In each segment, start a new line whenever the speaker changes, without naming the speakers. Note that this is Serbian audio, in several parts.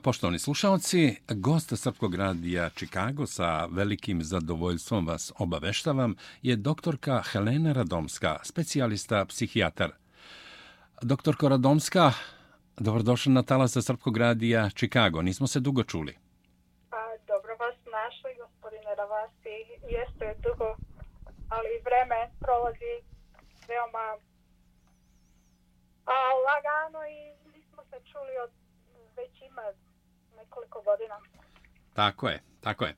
Poštovani slušalci, gost Srpskog radija Čikago sa velikim zadovoljstvom vas obaveštavam je doktorka Helena Radomska, specijalista psihijatar. Doktorko Radomska, dobrodošla na talasa Srpskog radija Čikago. Nismo se dugo čuli.
a pa, dobro vas našli, gospodine Ravasi. Jeste dugo, ali vreme prolazi veoma a, lagano i nismo se čuli od
već ima
nekoliko godina.
Tako je, tako je.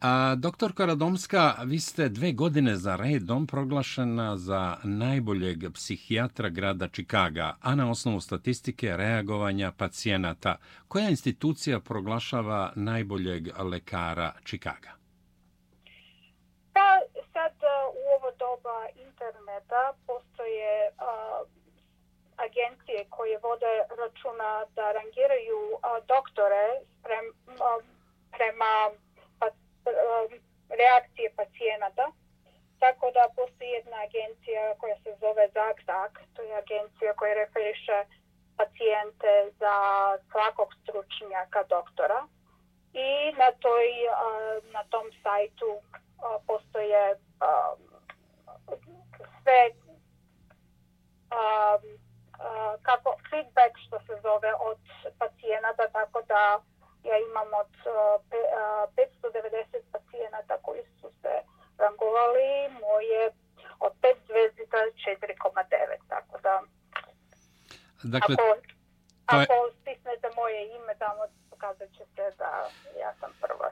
A, doktor Karadomska, vi ste dve godine za redom proglašena za najboljeg psihijatra grada Čikaga, a na osnovu statistike reagovanja pacijenata. Koja institucija proglašava najboljeg lekara Čikaga? Pa
sad u ovo doba interneta koje vode računa da rangiraju doktore prema pa, reakcije pacijenata. Tako da postoji jedna agencija koja se zove ZAGZAG, to je agencija koja referiše pacijente za svakog stručnjaka doktora. I na, toj, na tom sajtu postoje sve како фидбек што се зове од пациената, така да ја имам од 590 пациената кои су се ранговали, моје од 5 звездите 4,9, така да Дакле, ако, ако стиснете моје име, тамо покажа ќе се да јас сам прва.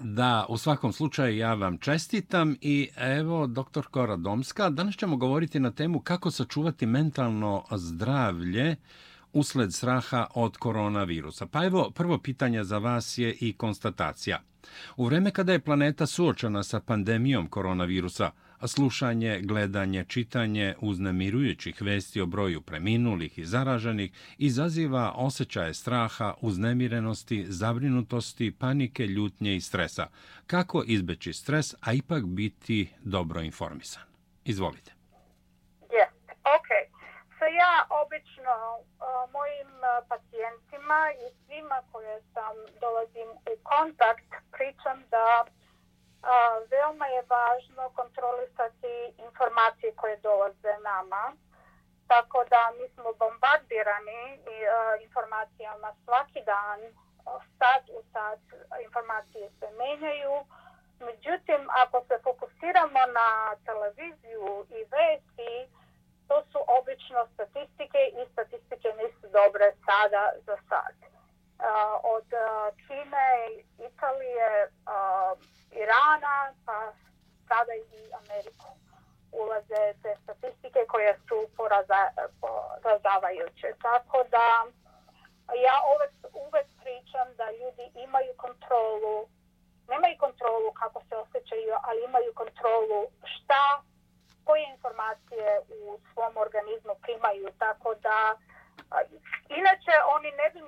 Da, u svakom slučaju ja vam čestitam i evo, doktor Kora Domska, danas ćemo govoriti na temu kako sačuvati mentalno zdravlje usled straha od koronavirusa. Pa evo, prvo pitanje za vas je i konstatacija. U vreme kada je planeta suočena sa pandemijom koronavirusa, slušanje, gledanje, čitanje uznemirujućih vesti o broju preminulih i zaraženih izaziva osjećaje straha, uznemirenosti, zabrinutosti, panike, ljutnje i stresa. Kako izbeći stres, a ipak biti dobro informisan? Izvolite.
ja obično uh, mojim uh, pacijentima i svima koje sam dolazim u kontakt pričam da veoma je važno kontrolisati informacije koje dolaze nama. Tako da mi smo bombardirani e, informacijama svaki dan, sad u sad informacije se menjaju. Međutim, ako se fokusiramo na televiziju i vesti, to su obično statistike i statistike nisu dobre sada za sad. Eh, od Kine, eh, Italije, eh, Irana, pa sada i Ameriku ulaze te statistike koje su porazavajuće. Tako da ja uvek, uvek pričam da ljudi imaju kontrolu, nemaju kontrolu kako se osjećaju, ali imaju kontrolu šta, koje informacije u svom organizmu primaju. Tako da, inače oni ne bi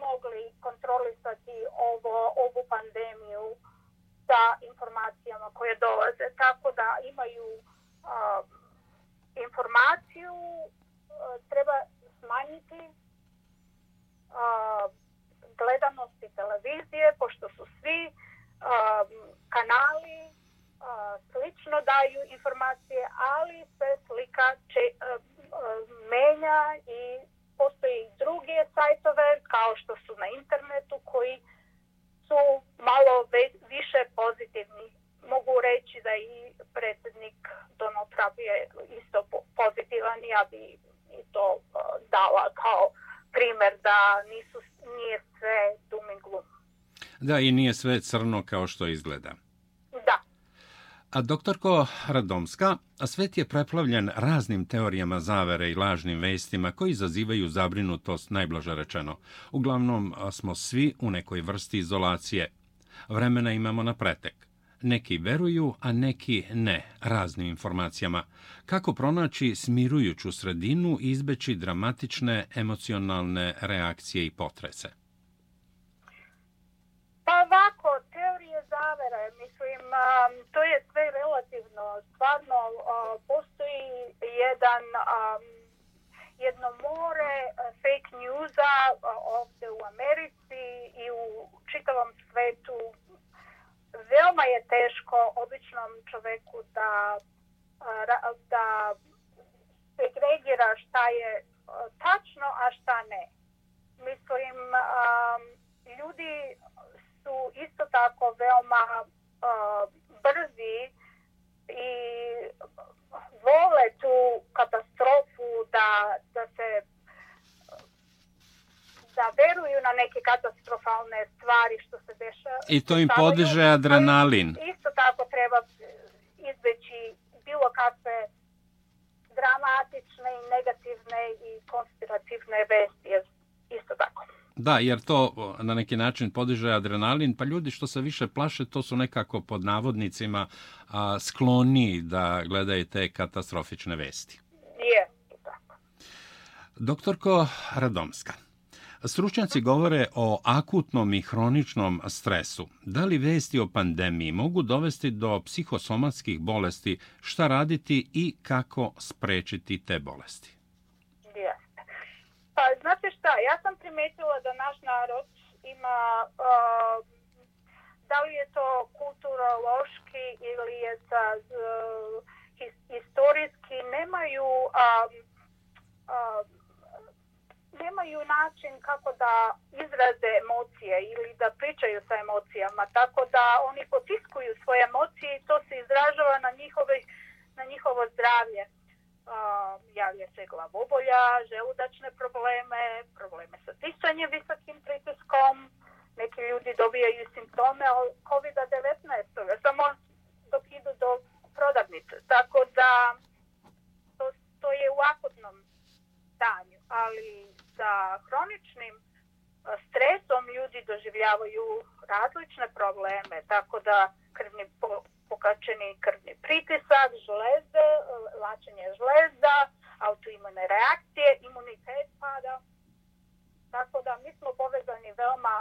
sve crno kao što izgleda.
Da.
A doktorko Radomska, a svet je preplavljen raznim teorijama zavere i lažnim vestima koji izazivaju zabrinutost, najblaže rečeno. Uglavnom smo svi u nekoj vrsti izolacije. Vremena imamo na pretek. Neki veruju, a neki ne, raznim informacijama. Kako pronaći smirujuću sredinu i izbeći dramatične emocionalne reakcije i potrese?
Pa ovako, teorije zavere, mislim, um, to je sve relativno. Stvarno, postoji jedan, um, jedno more fake newsa ovdje u Americi i u čitavom svetu. Veoma je teško običnom čoveku da, uh, da segregira šta je uh, tačno, a šta ne. Mislim, um, veoma uh, brzi i vole tu katastrofu da, da se da veruju na neke katastrofalne stvari što se dešava.
I to im podiže adrenalin.
Isto tako treba izbeći bilo kakve dramatične i negativne i konspirativne vesti. Isto tako.
Da, jer to na neki način podiže adrenalin, pa ljudi što se više plaše, to su nekako pod navodnicima skloni da gledaju te katastrofične vesti.
Je, tako.
Doktorko Radomska, Stručnjaci govore o akutnom i hroničnom stresu. Da li vesti o pandemiji mogu dovesti do psihosomatskih bolesti, šta raditi i kako sprečiti te bolesti?
Pa znate šta, ja sam primetila da naš narod ima, uh, da li je to kulturološki ili je sa uh, historijski, nemaju um, nemaju način kako da izraze emocije ili da pričaju sa emocijama. Tako da oni potiskuju svoje emocije i to se izražava na, njihove, na njihovo zdravlje javlja se glavobolja, želudačne probleme, probleme sa tisanjem visokim pritiskom, neki ljudi dobijaju simptome COVID-19, samo dok idu do prodavnice. Tako da to, to je u akutnom stanju, ali sa kroničnim stresom ljudi doživljavaju različne probleme, tako da krvni pokačeni krvni pritisak, žlezde, lačenje žlezda, autoimune reakcije, imunitet pada. Tako da mi smo povezani veoma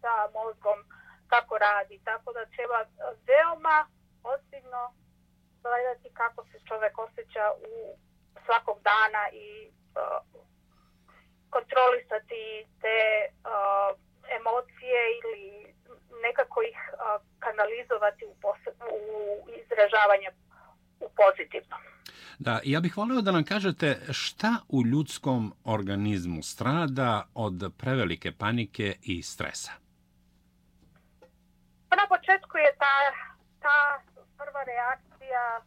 sa mozgom kako radi. Tako da treba veoma osigno gledati kako se čovjek osjeća u svakog dana i kontrolisati te emocije ili nekako ih kanalizovati u, u izražavanje u pozitivno.
Da, ja bih volio da nam kažete šta u ljudskom organizmu strada od prevelike panike i stresa?
Pa na početku je ta, ta prva reakcija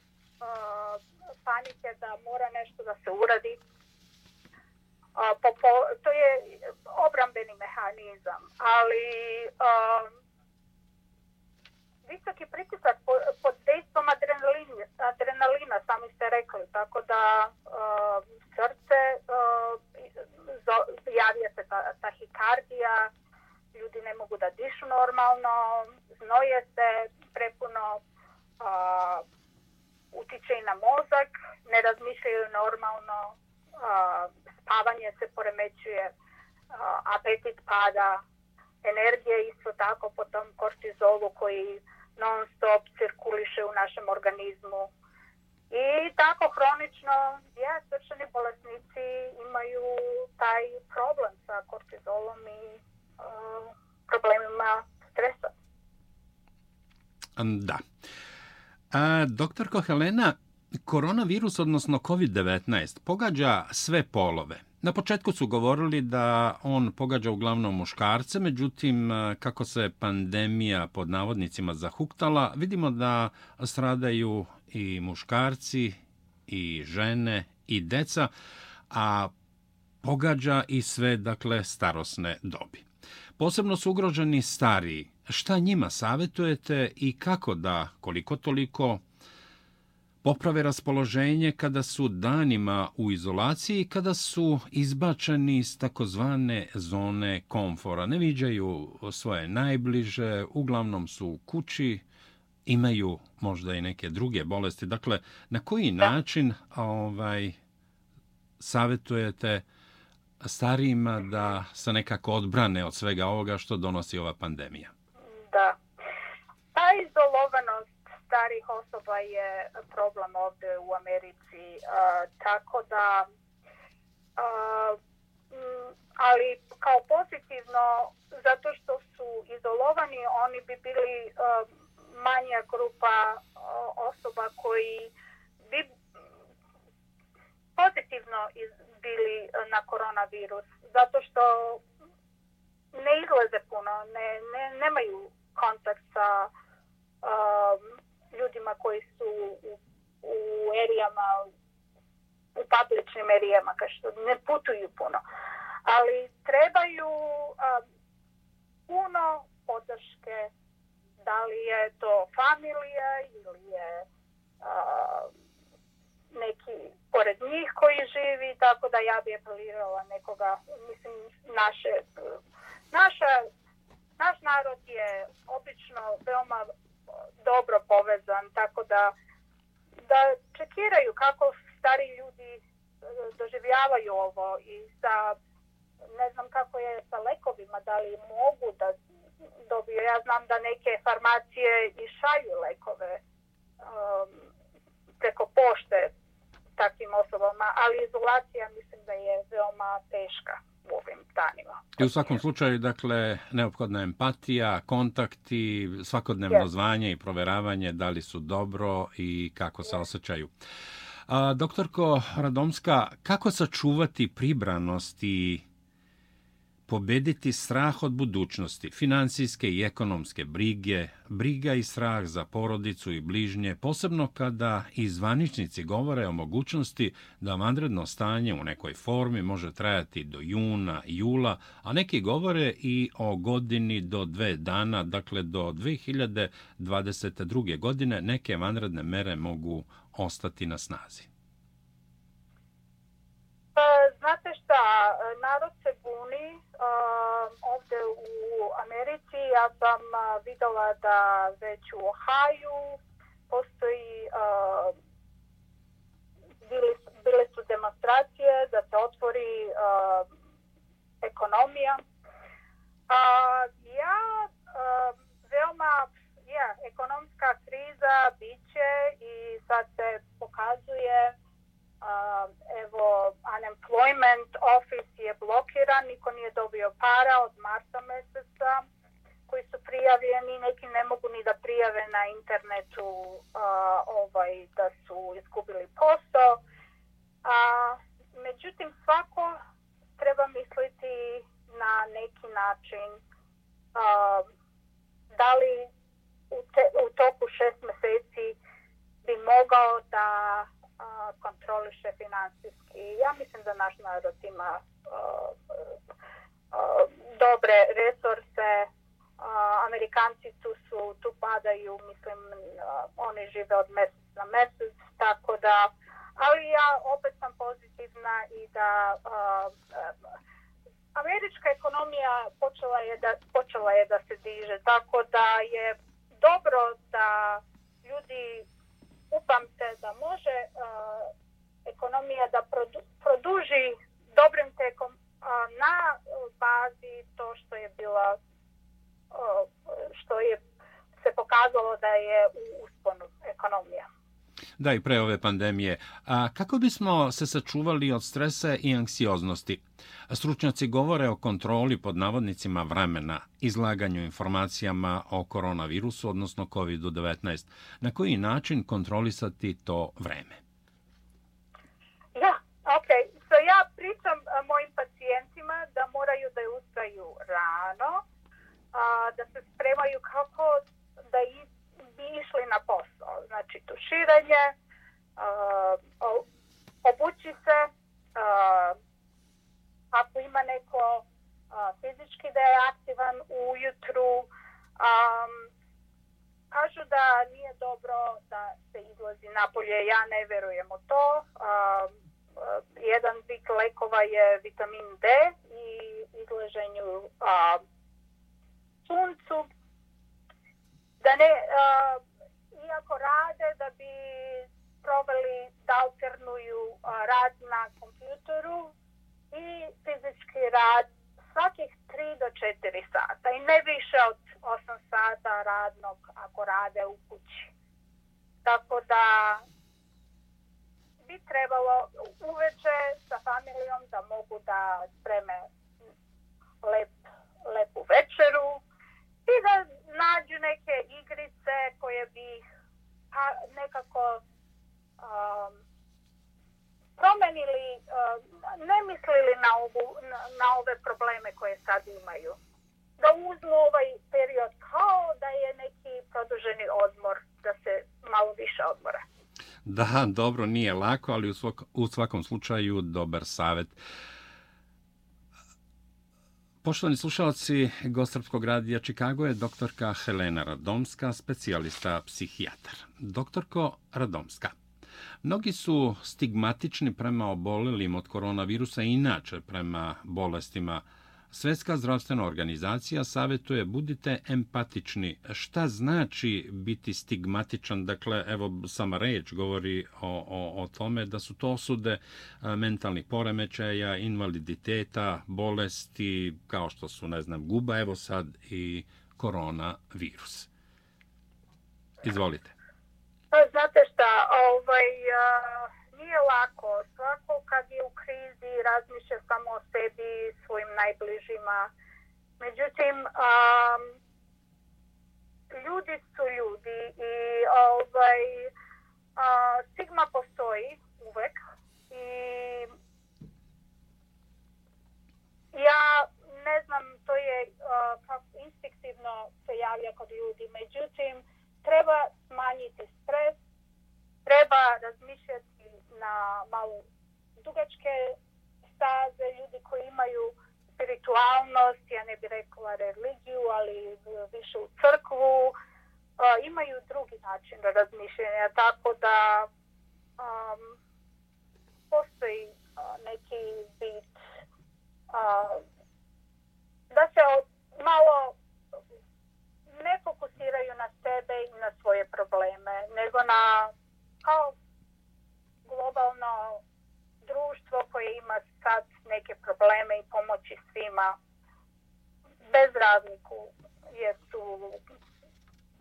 panike da mora nešto da se uradi. to je obrambeni mehanizam, ali visoki pritisak pod dejstvom adrenalina, adrenalina sami ste rekli, tako da um, srce um, javlja se ta, tahikardija, ljudi ne mogu da dišu normalno, znoje se prepuno, um, utiče i na mozak, ne razmišljaju normalno, spavanje se poremećuje, apetit pada, energija isto tako po tom koji non stop cirkuliše u našem organizmu. I tako hronično, ja, srčani bolesnici imaju taj problem sa kortizolom i uh, problemima stresa.
Da. A, doktorko Helena, koronavirus, odnosno COVID-19, pogađa sve polove. Na početku su govorili da on pogađa uglavnom muškarce, međutim e, kako se pandemija pod navodnicima zahuktala, vidimo da stradaju i muškarci i žene i deca, a pogađa i sve dakle starosne dobi. Posebno su ugroženi stariji. Šta njima savjetujete i kako da koliko toliko poprave raspoloženje kada su danima u izolaciji, kada su izbačeni iz takozvane zone komfora. Ne viđaju svoje najbliže, uglavnom su u kući, imaju možda i neke druge bolesti. Dakle, na koji način ovaj, savjetujete starijima da se nekako odbrane od svega ovoga što donosi ova pandemija?
starih osoba je problem ovdje u Americi. tako da, ali kao pozitivno, zato što su izolovani, oni bi bili manja grupa osoba koji bi pozitivno bili na koronavirus. Zato što ne izlaze puno, ne, nemaju kontakt sa ljudima koji su u, u erijama, u publicnim erijama, kao što ne putuju puno. Ali trebaju um, puno podrške, da li je to familija ili je um, neki pored njih koji živi, tako da ja bi apelirala nekoga, mislim, naše, naša, naš narod je obično veoma dobro povezan, tako da, da čekiraju kako stari ljudi e, doživljavaju ovo i sa, ne znam kako je sa lekovima, da li mogu da dobiju. Ja znam da neke farmacije i šalju lekove um, preko pošte takvim osobama, ali izolacija mislim da je veoma teška u
I u svakom slučaju, dakle, neophodna empatija, kontakti, svakodnevno zvanje i proveravanje da li su dobro i kako se osjećaju. A, doktorko Radomska, kako sačuvati pribranost i pobediti strah od budućnosti, financijske i ekonomske brige, briga i strah za porodicu i bližnje, posebno kada i zvaničnici govore o mogućnosti da vanredno stanje u nekoj formi može trajati do juna, jula, a neki govore i o godini do dve dana, dakle do 2022. godine neke vanredne mere mogu ostati na snazi.
E, znate šta, narod se buni e, ovdje u Americi. Ja sam e, vidjela da već u Ohaju postoji bile su demonstracije da se otvori ekonomija. Ja veoma ja, ekonomska kriza bit će i sad se pokazuje Um, evo, unemployment office je blokiran, niko nije dobio para od marta mjeseca koji su prijavljeni, neki ne mogu ni da prijave na internetu uh, ovaj, da su izgubili posao. međutim, svako treba misliti na neki način um, da li u, u toku šest mjeseci bi mogao da kontroliše financijski. Ja mislim da naš narod ima dobre resurse. Amerikanci tu su, tu padaju, mislim, oni žive od mjesec na mjesec, tako da, ali ja opet sam pozitivna i da američka ekonomija počela je da, počela je da se diže, tako da je dobro da ljudi upamte da može ekonomija da produ, produži dobrim tekom na bazi to što je bila što je se pokazalo da je u usponu ekonomija
da i pre ove pandemije. A kako bismo se sačuvali od stresa i anksioznosti? Stručnjaci govore o kontroli pod navodnicima vremena, izlaganju informacijama o koronavirusu, odnosno COVID-19. Na koji način kontrolisati to vreme?
Da, ok. So ja pričam mojim pacijentima da moraju da ustaju rano, a, da se spremaju kako da idu šivenje, obući se, ako ima neko fizički da je aktivan ujutru, kažu da nije dobro da se izlazi napolje. Ja ne vjerujem u to. jedan bit lekova je vitamin D i izlaženju suncu. Da ne, ako rade da bi proveli da alternuju rad na kompjuteru i fizički rad svakih 3 do 4 sata i ne više od 8 sata radnog ako rade u kući. Tako da bi trebalo uveče sa familijom da mogu da spreme lep, lepu večeru i da nađu neke igrice koje bi ih a nekako um, promenili, um, ne mislili na, ovu, na, ove probleme koje sad imaju. Da uzmu ovaj period kao da je neki produženi odmor, da se malo više odmora.
Da, dobro, nije lako, ali u, u svakom slučaju dobar savjet. Poštovani slušalci, gost Srpskog radija Čikago je doktorka Helena Radomska, specijalista psihijatar. Doktorko Radomska, Mnogi su stigmatični prema obolelim od koronavirusa i inače prema bolestima Svjetska zdravstvena organizacija savjetuje budite empatični. Šta znači biti stigmatičan? Dakle, evo sama reč govori o, o, o tome da su to osude e, mentalnih poremećaja, invaliditeta, bolesti, kao što su, ne znam, guba, evo sad i koronavirus. Izvolite.
Pa, znate šta, ovaj, je lako. Svako kad je u krizi razmišlja samo o sebi i svojim najbližima. Međutim, um, ljudi su ljudi i ovaj, stigma postoji uvek. I ja ne znam, to je uh, instinktivno se javlja kod ljudi. Međutim, treba smanjiti stres, treba razmišljati na malo dugačke staze, ljudi koji imaju spiritualnost, ja ne bih rekla religiju, ali više u crkvu, imaju drugi način razmišljanja, tako da um, postoji neki bit da se malo ne fokusiraju na sebe i na svoje probleme, nego na kao globalno društvo koje ima sad neke probleme i pomoći svima bez razliku jer su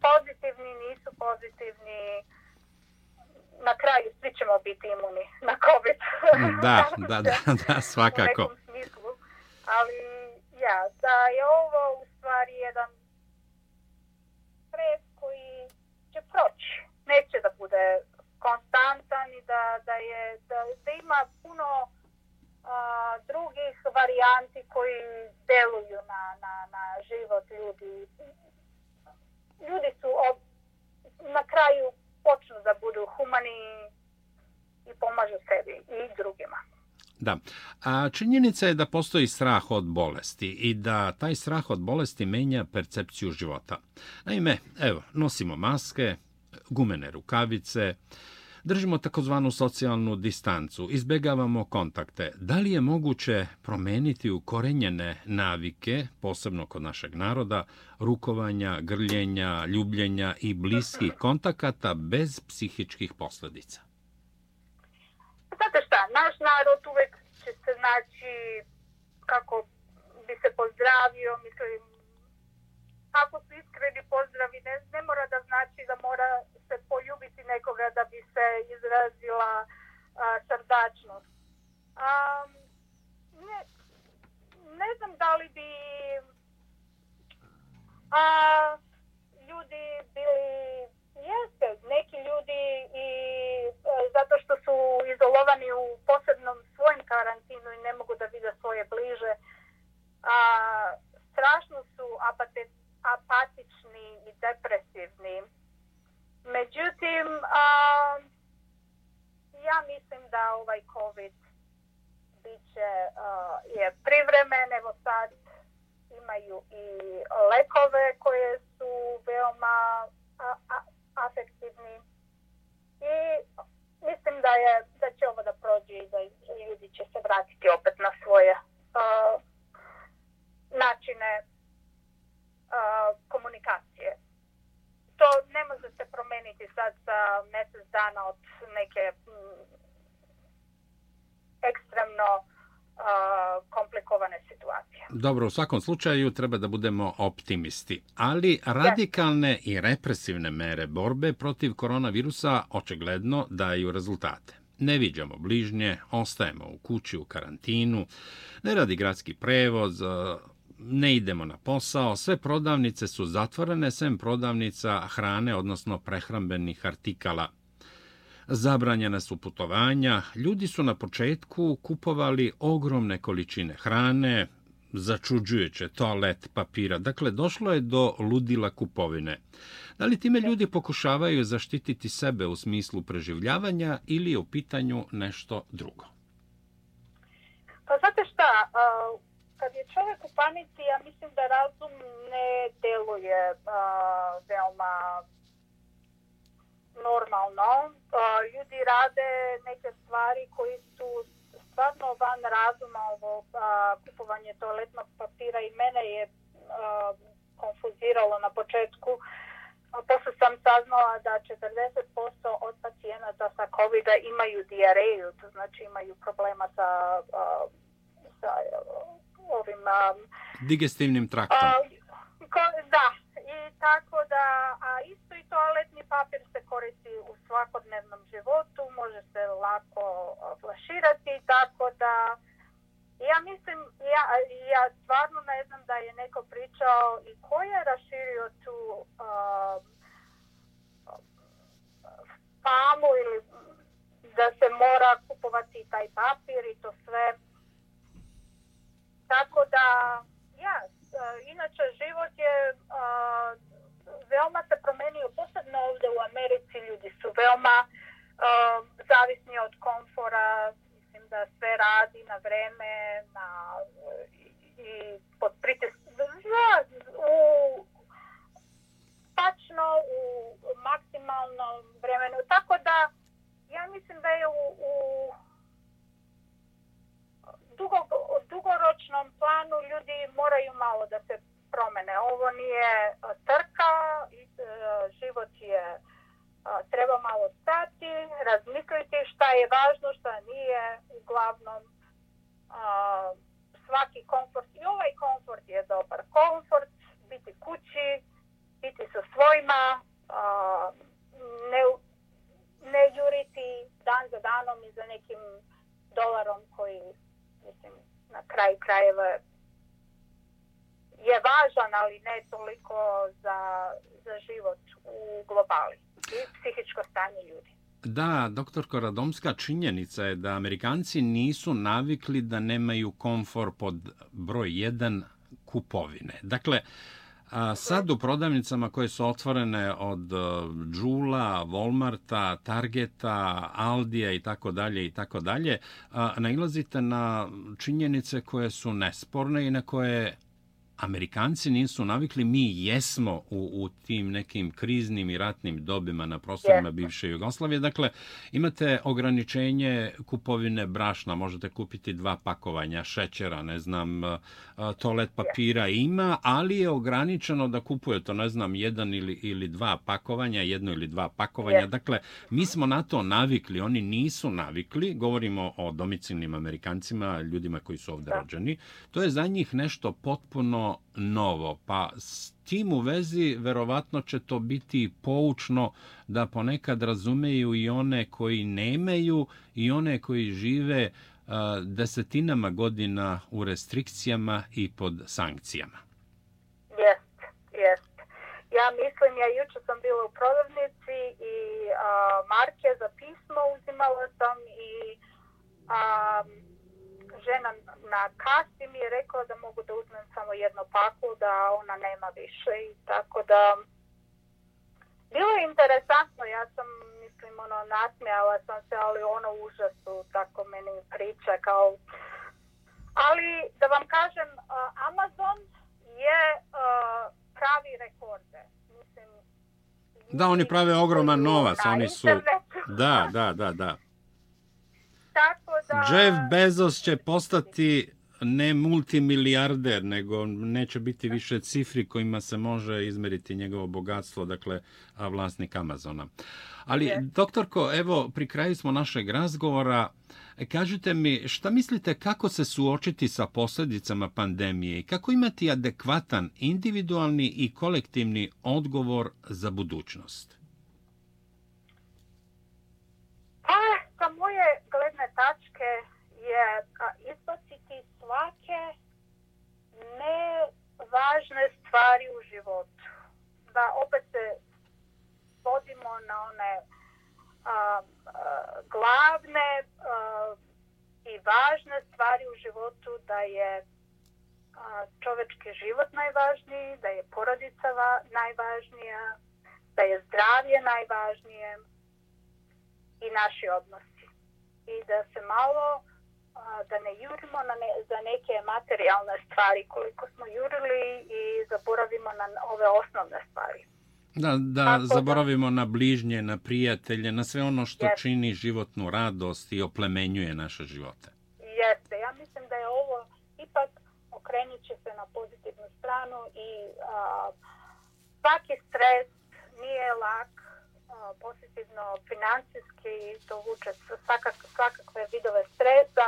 pozitivni, nisu pozitivni na kraju svi ćemo biti imuni na COVID.
Da, da, da, svakako. U smislu.
Ali ja, da je ovo u stvari jedan stres koji će proći.
A činjenica je da postoji strah od bolesti i da taj strah od bolesti menja percepciju života. Naime, evo, nosimo maske, gumene rukavice, držimo takozvanu socijalnu distancu, izbjegavamo kontakte. Da li je moguće promeniti ukorenjene navike, posebno kod našeg naroda, rukovanja, grljenja, ljubljenja i bliskih kontakata bez psihičkih posljedica?
Znate šta, naš narod uvek će se znači kako bi se pozdravio, mislim, kako su iskreni pozdravi, ne, mora da znači da mora se poljubiti nekoga da bi se izrazila srdačnost. Ne, ne znam da li bi a, ljudi bili jeste, neki ljudi i e, zato što su izolovani u posebnom svojem karantinu i ne mogu da vide svoje bliže, a, strašno su apate, apatični i depresivni. Međutim, ja mislim da ovaj COVID biće je privremen, evo sad imaju i lekove koje su veoma affected me. He missed him diye
Dobro, u svakom slučaju treba da budemo optimisti, ali radikalne i represivne mere borbe protiv koronavirusa očigledno daju rezultate. Ne viđamo bližnje, ostajemo u kući u karantinu, ne radi gradski prevoz, e, ne idemo na posao, sve prodavnice su zatvorene, sem prodavnica hrane, odnosno prehrambenih artikala. Zabranjena su putovanja, ljudi su na početku kupovali ogromne količine hrane, začuđujuće, toalet papira. Dakle, došlo je do ludila kupovine. Da li time ljudi pokušavaju zaštititi sebe u smislu preživljavanja ili je u pitanju nešto drugo?
Pa znate šta, kad je čovjek u panici, ja mislim da razum ne deluje veoma normalno. Ljudi rade neke stvari koji su stvarno van razuma ovo kupovanje toaletnog papira i mene je konfuziralo na početku. A posle sam saznala da 40% od pacijenata sa covid imaju diareju, to znači imaju problema sa,
sa ovim... Digestivnim traktom.
Ko, i tako da, a isto i toaletni papir se koristi u svakodnevnom životu, može se lako flaširati, tako da ja mislim, ja, ja stvarno ne znam da je neko pričao i ko je raširio tu um, famu ili da se mora kupovati taj papir i to sve. Tako da, ja, E, inače život je veoma se promenio, posebno ovdje u Americi ljudi su veoma a, zavisni od komfora, mislim da sve radi na vreme, na, i, i pod pritiskom, u, tačno u maksimalnom vremenu, tako da ja mislim da je u dugo, dugoročnom planu ljudi moraju malo da se promene. Ovo nije e, trka, e, život je e, treba malo stati, razmisliti šta je važno, šta nije, uglavnom svaki komfort i ovaj komfort je dobar komfort, biti kući, biti sa svojima, ne, ne juriti dan za danom i za nekim dolarom koji na kraju krajeva je važan, ali ne toliko za, za život u globali i psihičko stanje ljudi.
Da, doktor Koradomska, činjenica je da Amerikanci nisu navikli da nemaju komfor pod broj 1 kupovine. Dakle, a sad u prodavnicama koje su otvorene od Đula, e, Volmarta, Targeta, Aldija i tako dalje i tako dalje, nailazite na činjenice koje su nesporne i na koje Amerikanci nisu navikli, mi jesmo u, u tim nekim kriznim i ratnim dobima na prostorima bivše Jugoslavije. Dakle, imate ograničenje kupovine brašna, možete kupiti dva pakovanja šećera, ne znam, e, e, toalet papira ima, ali je ograničeno da kupujete, ne znam, jedan ili, ili dva pakovanja, jedno ili dva pakovanja. Dakle, mi smo na to navikli, oni nisu navikli, govorimo o domicilnim Amerikancima, ljudima koji su ovdje rođeni. To je za njih nešto potpuno novo. Pa s tim u vezi verovatno će to biti poučno da ponekad razumeju i one koji nemaju i one koji žive desetinama godina u restrikcijama i pod sankcijama.
Jest, jest. Ja mislim, ja jučer sam bila u prodavnici i a, marke za pismo uzimala sam i a, žena na kasi mi je rekao da mogu da uzmem samo jedno paklu, da ona nema više i tako da bilo je interesantno, ja sam mislim ono nasmijala sam se, ali ono užasu tako meni priča kao ali da vam kažem Amazon je pravi rekorde
da oni prave ogroman novac oni su da da da da tako Jeff Bezos će postati ne multimilijarder, nego neće biti više cifri kojima se može izmeriti njegovo bogatstvo, dakle, a vlasnik Amazona. Ali, je. doktorko, evo, pri kraju smo našeg razgovora. E, kažite mi, šta mislite kako se suočiti sa posljedicama pandemije i kako imati adekvatan individualni i kolektivni odgovor za budućnost?
Pa, sa moje gledne tačke je izbaciti svake nevažne stvari u životu. Da opet se vodimo na one glavne i važne stvari u životu, da je čovečki život najvažniji, da je porodica najvažnija, da je zdravlje najvažnije, i naši odnosi. I da se malo, da ne jurimo na ne, za neke materijalne stvari koliko smo jurili i zaboravimo na ove osnovne stvari.
Da, da zaboravimo na bližnje, na prijatelje, na sve ono što čini životnu radost i oplemenjuje naše živote.
Jeste, ja mislim da je ovo ipak okrenut će se na pozitivnu stranu i a, svaki stres nije lak, pozitivno financijski dovuče svakak, svakakve vidove stresa,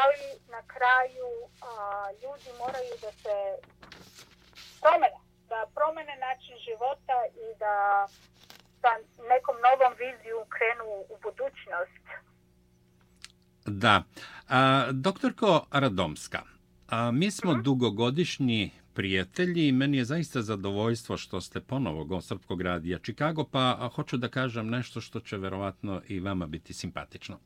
ali na kraju ljudi moraju da se promene, da promene način života i da sa nekom novom viziju krenu u budućnost.
Da. A, doktorko Radomska, a, mi smo mhm. dugogodišnji prijatelji. Meni je zaista zadovoljstvo što ste ponovo gost Srpkog radija Čikago, pa hoću da kažem nešto što će verovatno i vama biti simpatično.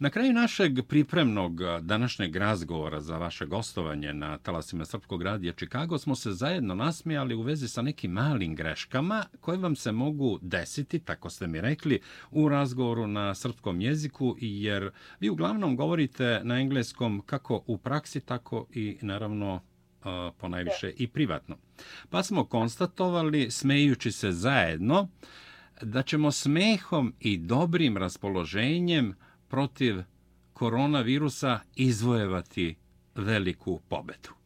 Na kraju našeg pripremnog današnjeg razgovora za vaše gostovanje na talasima Srpkog radija Čikago smo se zajedno nasmijali u vezi sa nekim malim greškama koje vam se mogu desiti, tako ste mi rekli, u razgovoru na srpskom jeziku, jer vi uglavnom govorite na engleskom kako u praksi, tako i naravno ponajviše i privatno. Pa smo konstatovali, smejući se zajedno, da ćemo smehom i dobrim raspoloženjem protiv koronavirusa izvojevati veliku pobedu.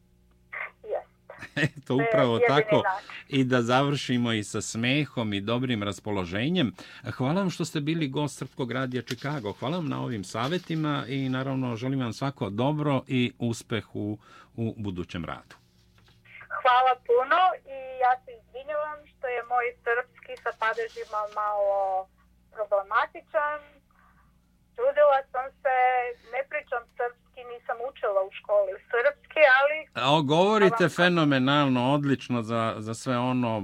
Eto, upravo tako. I da završimo i sa smehom i dobrim raspoloženjem. Hvala vam što ste bili gost Srpskog radija Čikago. Hvala vam na ovim savetima i naravno želim vam svako dobro i uspeh u, u budućem radu.
Hvala puno i ja se izvinjavam što je moj srpski sa padežima malo problematičan. Čudila sam se, ne pričam srpski sam učila u školi srpski, ali...
O, govorite fenomenalno, odlično za, za sve ono,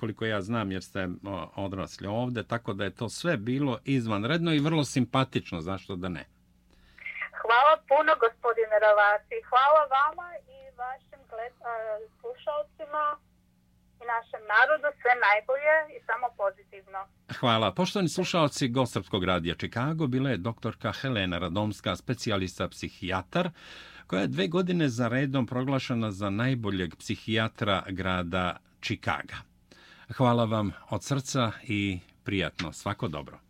koliko ja znam, jer ste odrasli ovde, tako da je to sve bilo izvanredno i vrlo simpatično, zašto da ne?
Hvala puno,
gospodine
Ravati. Hvala vama i vašim gled, slušalcima i našem narodu sve najbolje i samo pozitivno.
Hvala. Poštovani slušalci Gostrpskog radija Čikago bila je doktorka Helena Radomska, specijalista psihijatar, koja je dve godine za redom proglašena za najboljeg psihijatra grada Čikaga. Hvala vam od srca i prijatno. Svako dobro.